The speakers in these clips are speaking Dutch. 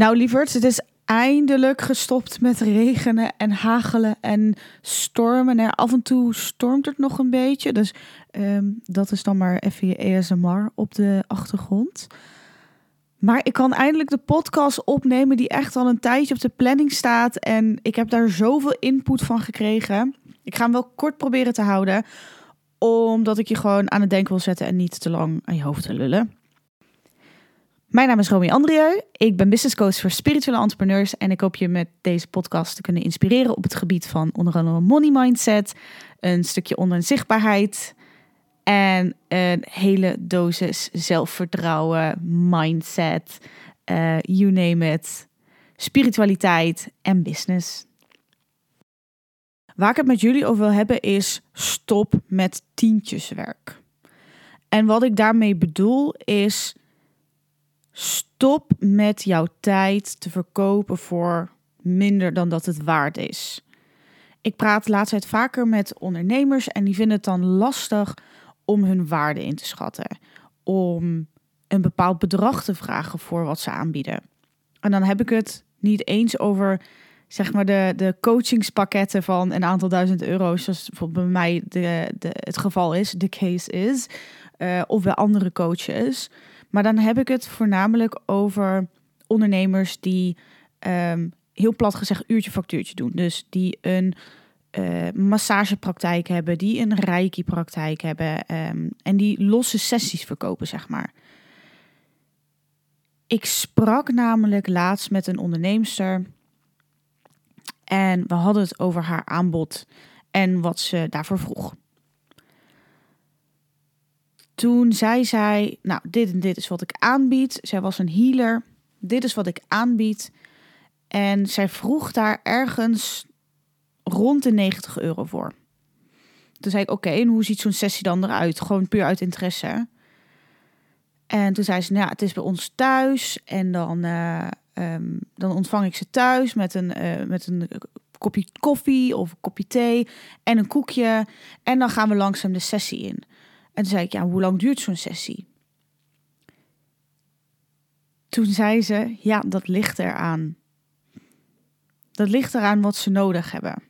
Nou, lieverds, het is eindelijk gestopt met regenen en hagelen en stormen. En af en toe stormt het nog een beetje. Dus ehm, dat is dan maar even je ASMR op de achtergrond. Maar ik kan eindelijk de podcast opnemen die echt al een tijdje op de planning staat. En ik heb daar zoveel input van gekregen. Ik ga hem wel kort proberen te houden. Omdat ik je gewoon aan het denken wil zetten en niet te lang aan je hoofd te lullen. Mijn naam is Romy Andrieu. Ik ben business coach voor spirituele entrepreneurs. En ik hoop je met deze podcast te kunnen inspireren op het gebied van onder andere money mindset, een stukje online zichtbaarheid en een hele dosis zelfvertrouwen, mindset, uh, you name it, spiritualiteit en business. Waar ik het met jullie over wil hebben is stop met tientjeswerk. En wat ik daarmee bedoel is Stop met jouw tijd te verkopen voor minder dan dat het waard is. Ik praat laatst tijd vaker met ondernemers en die vinden het dan lastig om hun waarde in te schatten. Om een bepaald bedrag te vragen voor wat ze aanbieden. En dan heb ik het niet eens over zeg maar de, de coachingspakketten van een aantal duizend euro's, zoals bij mij de, de, het geval is, de case is, uh, of bij andere coaches. Maar dan heb ik het voornamelijk over ondernemers die ehm, heel plat gezegd uurtje factuurtje doen. Dus die een uh, massagepraktijk hebben, die een reiki-praktijk hebben ehm, en die losse sessies verkopen, zeg maar. Ik sprak namelijk laatst met een onderneemster en we hadden het over haar aanbod en wat ze daarvoor vroeg. Toen zei zij, nou, dit en dit is wat ik aanbied. Zij was een healer. Dit is wat ik aanbied. En zij vroeg daar ergens rond de 90 euro voor. Toen zei ik, oké, en hoe ziet zo'n sessie dan eruit? Gewoon puur uit interesse. En toen zei ze, nou, het is bij ons thuis. En dan, uh, um, dan ontvang ik ze thuis met een, uh, met een kopje koffie of een kopje thee en een koekje. En dan gaan we langzaam de sessie in. En zei ik, ja, hoe lang duurt zo'n sessie? Toen zei ze, ja, dat ligt eraan. Dat ligt eraan wat ze nodig hebben.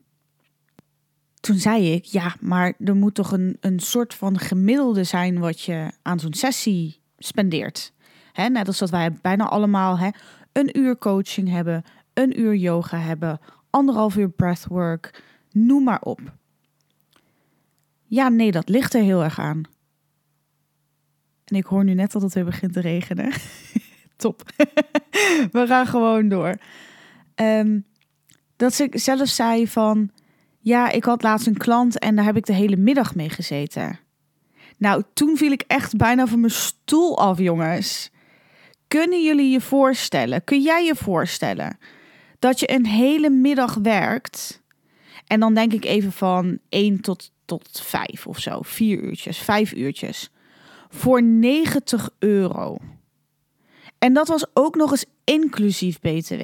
Toen zei ik, ja, maar er moet toch een, een soort van gemiddelde zijn wat je aan zo'n sessie spendeert. Hè, net als dat wij bijna allemaal hè, een uur coaching hebben, een uur yoga hebben, anderhalf uur breathwork, noem maar op. Ja, nee, dat ligt er heel erg aan. En ik hoor nu net dat het weer begint te regenen. Top. We gaan gewoon door. Um, dat ze zelf zei van... Ja, ik had laatst een klant en daar heb ik de hele middag mee gezeten. Nou, toen viel ik echt bijna van mijn stoel af, jongens. Kunnen jullie je voorstellen? Kun jij je voorstellen dat je een hele middag werkt? En dan denk ik even van 1 tot tot vijf of zo. Vier uurtjes, vijf uurtjes. Voor 90 euro. En dat was ook nog eens inclusief BTW.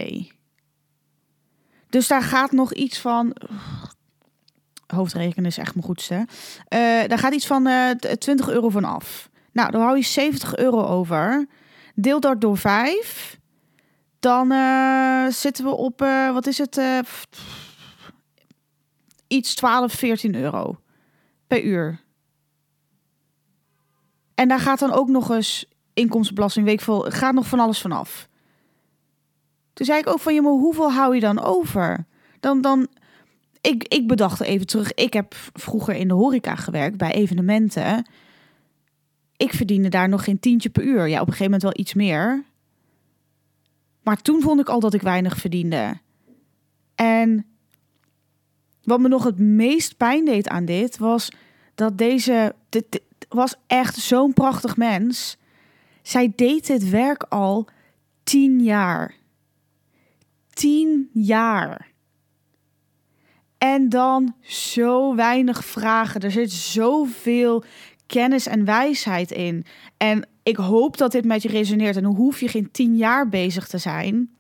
Dus daar gaat nog iets van. Hoofdrekenen is echt mijn goedste. Uh, daar gaat iets van uh, eh, 20 euro van af. Nou, dan hou je 70 euro over. Deel dat door 5. Dan uh, zitten we op, wat is het? iets 12, 14 euro per uur. En daar gaat dan ook nog eens inkomstenbelasting, weet ik gaat nog van alles vanaf. Toen zei ik ook van, je, maar hoeveel hou je dan over? Dan, dan, ik, ik bedacht even terug, ik heb vroeger in de horeca gewerkt bij evenementen. Ik verdiende daar nog geen tientje per uur. Ja, op een gegeven moment wel iets meer. Maar toen vond ik al dat ik weinig verdiende. En wat me nog het meest pijn deed aan dit was dat deze. Was echt zo'n prachtig mens. Zij deed dit werk al tien jaar. Tien jaar. En dan zo weinig vragen. Er zit zoveel kennis en wijsheid in. En ik hoop dat dit met je resoneert. En dan hoef je geen tien jaar bezig te zijn.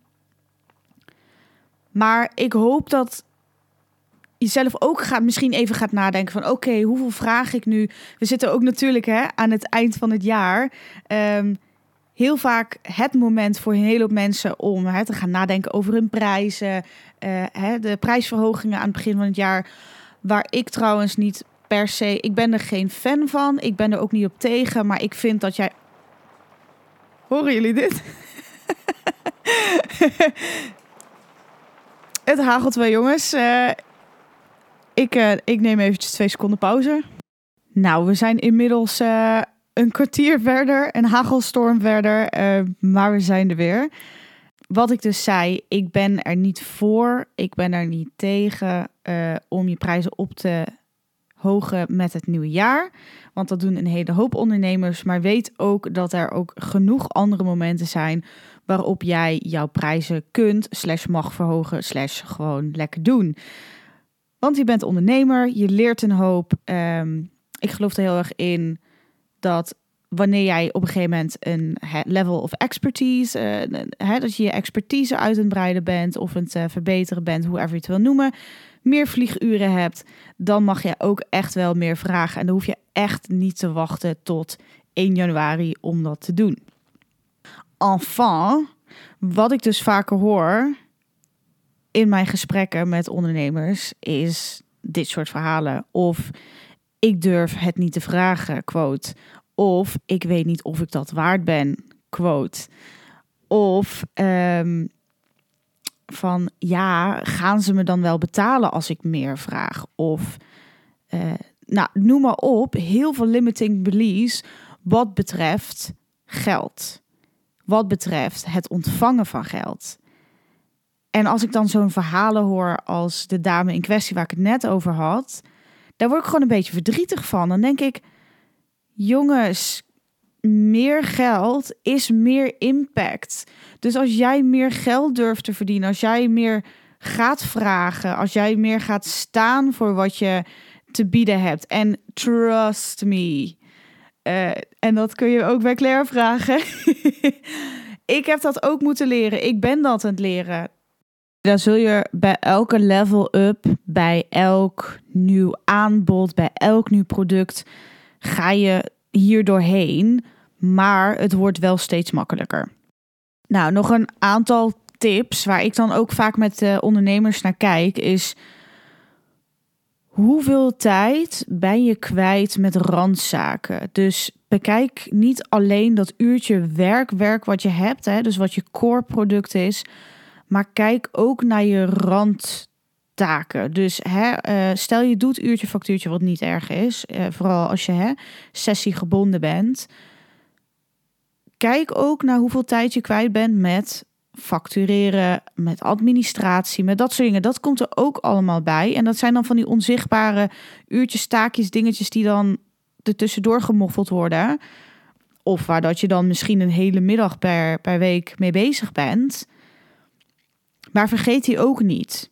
Maar ik hoop dat jezelf ook gaat, misschien even gaat nadenken van oké, hoeveel vraag ik nu? We zitten ook natuurlijk hè, aan het eind van het jaar. Um, heel vaak het moment voor een hele hoop mensen om hè, te gaan nadenken over hun prijzen. Uh, hè, de prijsverhogingen aan het begin van het jaar. Waar ik trouwens niet per se, ik ben er geen fan van. Ik ben er ook niet op tegen. Maar ik vind dat jij. Horen jullie dit? het hagelt wel, jongens. Uh, ik, uh, ik neem eventjes twee seconden pauze. Nou, we zijn inmiddels uh, een kwartier verder, een hagelstorm verder, uh, maar we zijn er weer. Wat ik dus zei, ik ben er niet voor, ik ben er niet tegen om je prijzen op te hogen met het nieuwe jaar. Want dat doen een hele hoop ondernemers. Maar weet ook dat er ook genoeg andere momenten zijn waarop jij jouw prijzen kunt, slash mag verhogen, slash gewoon lekker doen. Want je bent ondernemer, je leert een hoop. Ehm, ik geloof er heel erg in dat wanneer jij op een gegeven moment een level of expertise, uh, dat je je expertise uit het breiden bent of het uh, verbeteren bent, hoever je het wil noemen, meer vlieguren hebt, dan mag je ook echt wel meer vragen. En dan hoef je echt niet te wachten tot 1 januari om dat te doen. Enfin, wat ik dus vaker hoor in mijn gesprekken met ondernemers is dit soort verhalen. Of ik durf het niet te vragen, quote. Of ik weet niet of ik dat waard ben, quote. Of um, van ja, gaan ze me dan wel betalen als ik meer vraag? Of uh, nou, noem maar op, heel veel limiting beliefs wat betreft geld. Wat betreft het ontvangen van geld. En als ik dan zo'n verhalen hoor als de dame in kwestie waar ik het net over had, daar word ik gewoon een beetje verdrietig van. Dan denk ik, jongens, meer geld is meer impact. Dus als jij meer geld durft te verdienen, als jij meer gaat vragen, als jij meer gaat staan voor wat je te bieden hebt. En trust me. Uh, en dat kun je ook bij Claire vragen. ik heb dat ook moeten leren. Ik ben dat aan het leren. Dan zul je bij elke level up, bij elk nieuw aanbod, bij elk nieuw product, ga je hier doorheen. Maar het wordt wel steeds makkelijker. Nou, nog een aantal tips waar ik dan ook vaak met de ondernemers naar kijk, is hoeveel tijd ben je kwijt met randzaken? Dus bekijk niet alleen dat uurtje werk, werk wat je hebt, hè, dus wat je core product is, maar kijk ook naar je randtaken. Dus hè, uh, stel je doet uurtje factuurtje, wat niet erg is, uh, vooral als je hè, sessiegebonden bent. Kijk ook naar hoeveel tijd je kwijt bent met factureren, met administratie, met dat soort dingen. Dat komt er ook allemaal bij. En dat zijn dan van die onzichtbare uurtjes, taakjes, dingetjes die dan er tussendoor gemoffeld worden. Of waar dat je dan misschien een hele middag per, per week mee bezig bent. Maar vergeet die ook niet.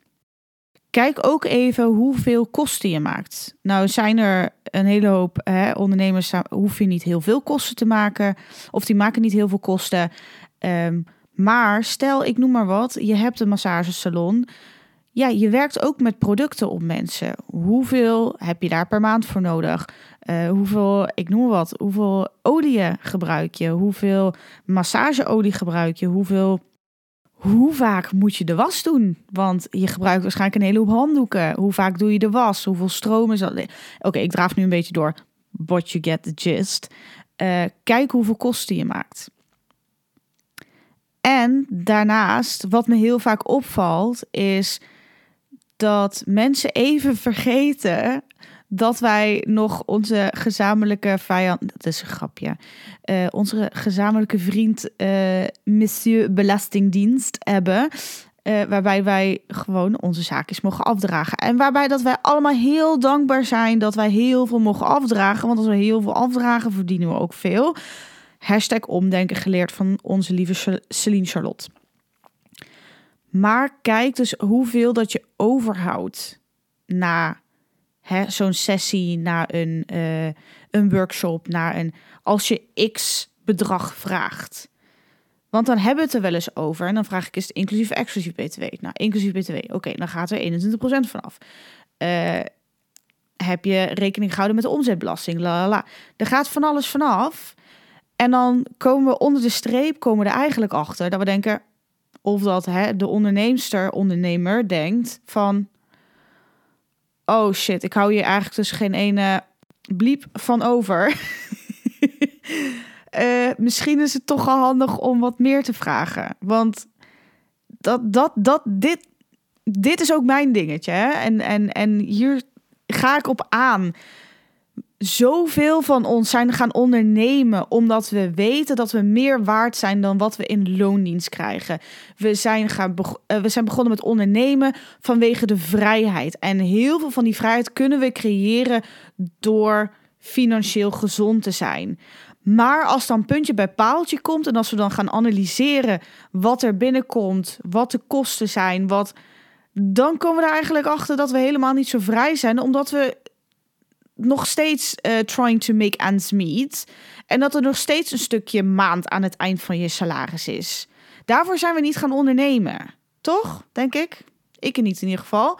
Kijk ook even hoeveel kosten je maakt. Nou zijn er een hele hoop hè, ondernemers, hoef je niet heel veel kosten te maken. Of die maken niet heel veel kosten. Um, maar stel, ik noem maar wat, je hebt een massagesalon. Ja, je werkt ook met producten op mensen. Hoeveel heb je daar per maand voor nodig? Uh, hoeveel, ik noem wat, hoeveel olie gebruik je? Hoeveel massageolie gebruik je? Hoeveel, hoe vaak moet je de was doen? Want je gebruikt waarschijnlijk een hele hoop handdoeken. Hoe vaak doe je de was? Hoeveel stroom is dat? Oké, ik draaf nu een beetje door. But you get the gist. Uh, kijk hoeveel kosten je maakt. En daarnaast, wat me heel vaak opvalt, is dat mensen even vergeten dat wij nog onze gezamenlijke vijand, dat is een grapje, uh, onze gezamenlijke vriend uh, Monsieur Belastingdienst hebben. Uh, waarbij wij gewoon onze zaakjes mogen afdragen. En waarbij dat wij allemaal heel dankbaar zijn dat wij heel veel mogen afdragen. Want als we heel veel afdragen, verdienen we ook veel. Hashtag omdenken geleerd van onze lieve Celine Charlotte. Maar kijk dus hoeveel dat je overhoudt na zo'n sessie, na een, uh, een workshop, na een. Als je x bedrag vraagt. Want dan hebben we het er wel eens over. En dan vraag ik, is het inclusief exclusief BTW? Nou, inclusief BTW. Oké, dan gaat er 21% vanaf. Uh, heb je rekening gehouden met de omzetbelasting? La, la, la. Er gaat van alles vanaf. En dan komen we onder de streep, komen we er eigenlijk achter dat we denken, of dat hè, de onderneemster, ondernemer denkt van, oh shit, ik hou hier eigenlijk dus geen ene bliep van over. uh, misschien is het toch wel handig om wat meer te vragen. Want dat, dat, dat, dit, dit is ook mijn dingetje. Hè? En, en, en hier ga ik op aan. Zoveel van ons zijn gaan ondernemen omdat we weten dat we meer waard zijn dan wat we in loondienst krijgen. We zijn, gaan uh, we zijn begonnen met ondernemen vanwege de vrijheid. En heel veel van die vrijheid kunnen we creëren door financieel gezond te zijn. Maar als dan puntje bij paaltje komt en als we dan gaan analyseren wat er binnenkomt, wat de kosten zijn, wat, dan komen we er eigenlijk achter dat we helemaal niet zo vrij zijn, omdat we nog steeds uh, trying to make ends meet en dat er nog steeds een stukje maand aan het eind van je salaris is. Daarvoor zijn we niet gaan ondernemen, toch? Denk ik. Ik niet in ieder geval.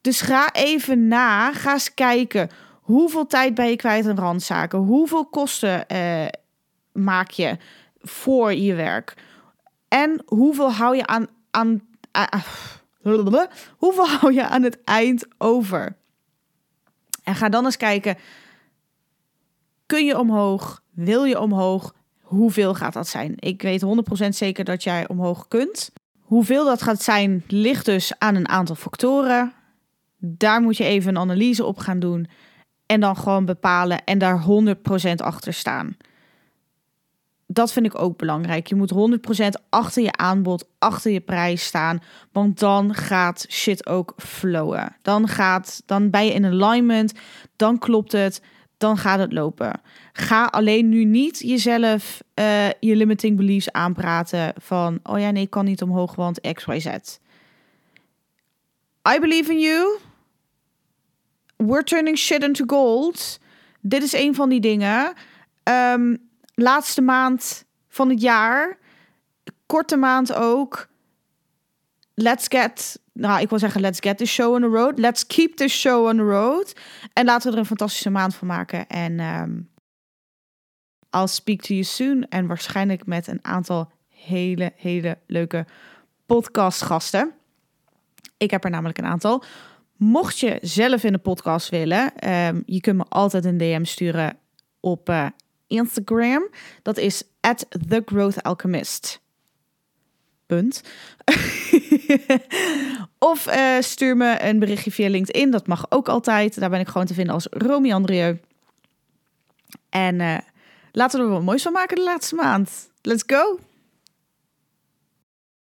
Dus ga even na, ga eens kijken Hoeveel tijd ben je kwijt aan randzaken? Hoeveel kosten uh, maak je voor je werk? En hoeveel hou je aan, aan uh, hoeveel hou je aan het eind over? En ga dan eens kijken: kun je omhoog? Wil je omhoog? Hoeveel gaat dat zijn? Ik weet 100% zeker dat jij omhoog kunt. Hoeveel dat gaat zijn, ligt dus aan een aantal factoren. Daar moet je even een analyse op gaan doen. En dan gewoon bepalen en daar 100% achter staan. Dat vind ik ook belangrijk. Je moet 100% achter je aanbod, achter je prijs staan. Want dan gaat shit ook flowen. Dan, gaat, dan ben je in alignment. Dan klopt het. Dan gaat het lopen. Ga alleen nu niet jezelf uh, je limiting beliefs aanpraten. Van, oh ja, nee, ik kan niet omhoog, want X, Y, Z. I believe in you. We're turning shit into gold. Dit is een van die dingen. Um, laatste maand van het jaar. Korte maand ook. Let's get. Nou, ik wil zeggen, let's get this show on the road. Let's keep this show on the road. En laten we er een fantastische maand van maken. En um, I'll speak to you soon. En waarschijnlijk met een aantal hele, hele leuke podcastgasten. Ik heb er namelijk een aantal. Mocht je zelf in de podcast willen, um, je kunt me altijd een DM sturen op uh, Instagram. Dat is at The Growth Alchemist. Punt. of uh, stuur me een berichtje via LinkedIn. Dat mag ook altijd. Daar ben ik gewoon te vinden als Romy Andrieu. En uh, laten we er wat moois van maken de laatste maand. Let's go!